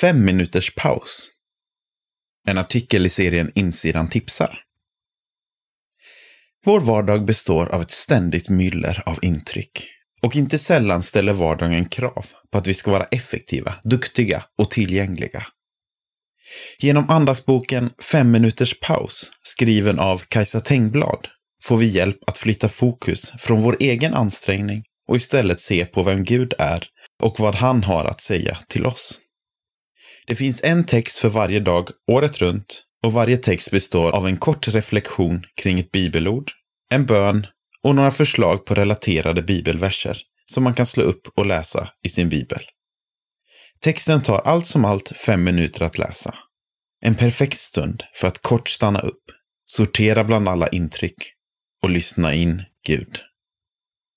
Fem minuters paus. En artikel i serien Insidan tipsar. Vår vardag består av ett ständigt myller av intryck. Och inte sällan ställer vardagen krav på att vi ska vara effektiva, duktiga och tillgängliga. Genom Andasboken Fem minuters paus, skriven av Kajsa Tengblad, får vi hjälp att flytta fokus från vår egen ansträngning och istället se på vem Gud är och vad han har att säga till oss. Det finns en text för varje dag året runt och varje text består av en kort reflektion kring ett bibelord, en bön och några förslag på relaterade bibelverser som man kan slå upp och läsa i sin bibel. Texten tar allt som allt fem minuter att läsa. En perfekt stund för att kort stanna upp, sortera bland alla intryck och lyssna in Gud.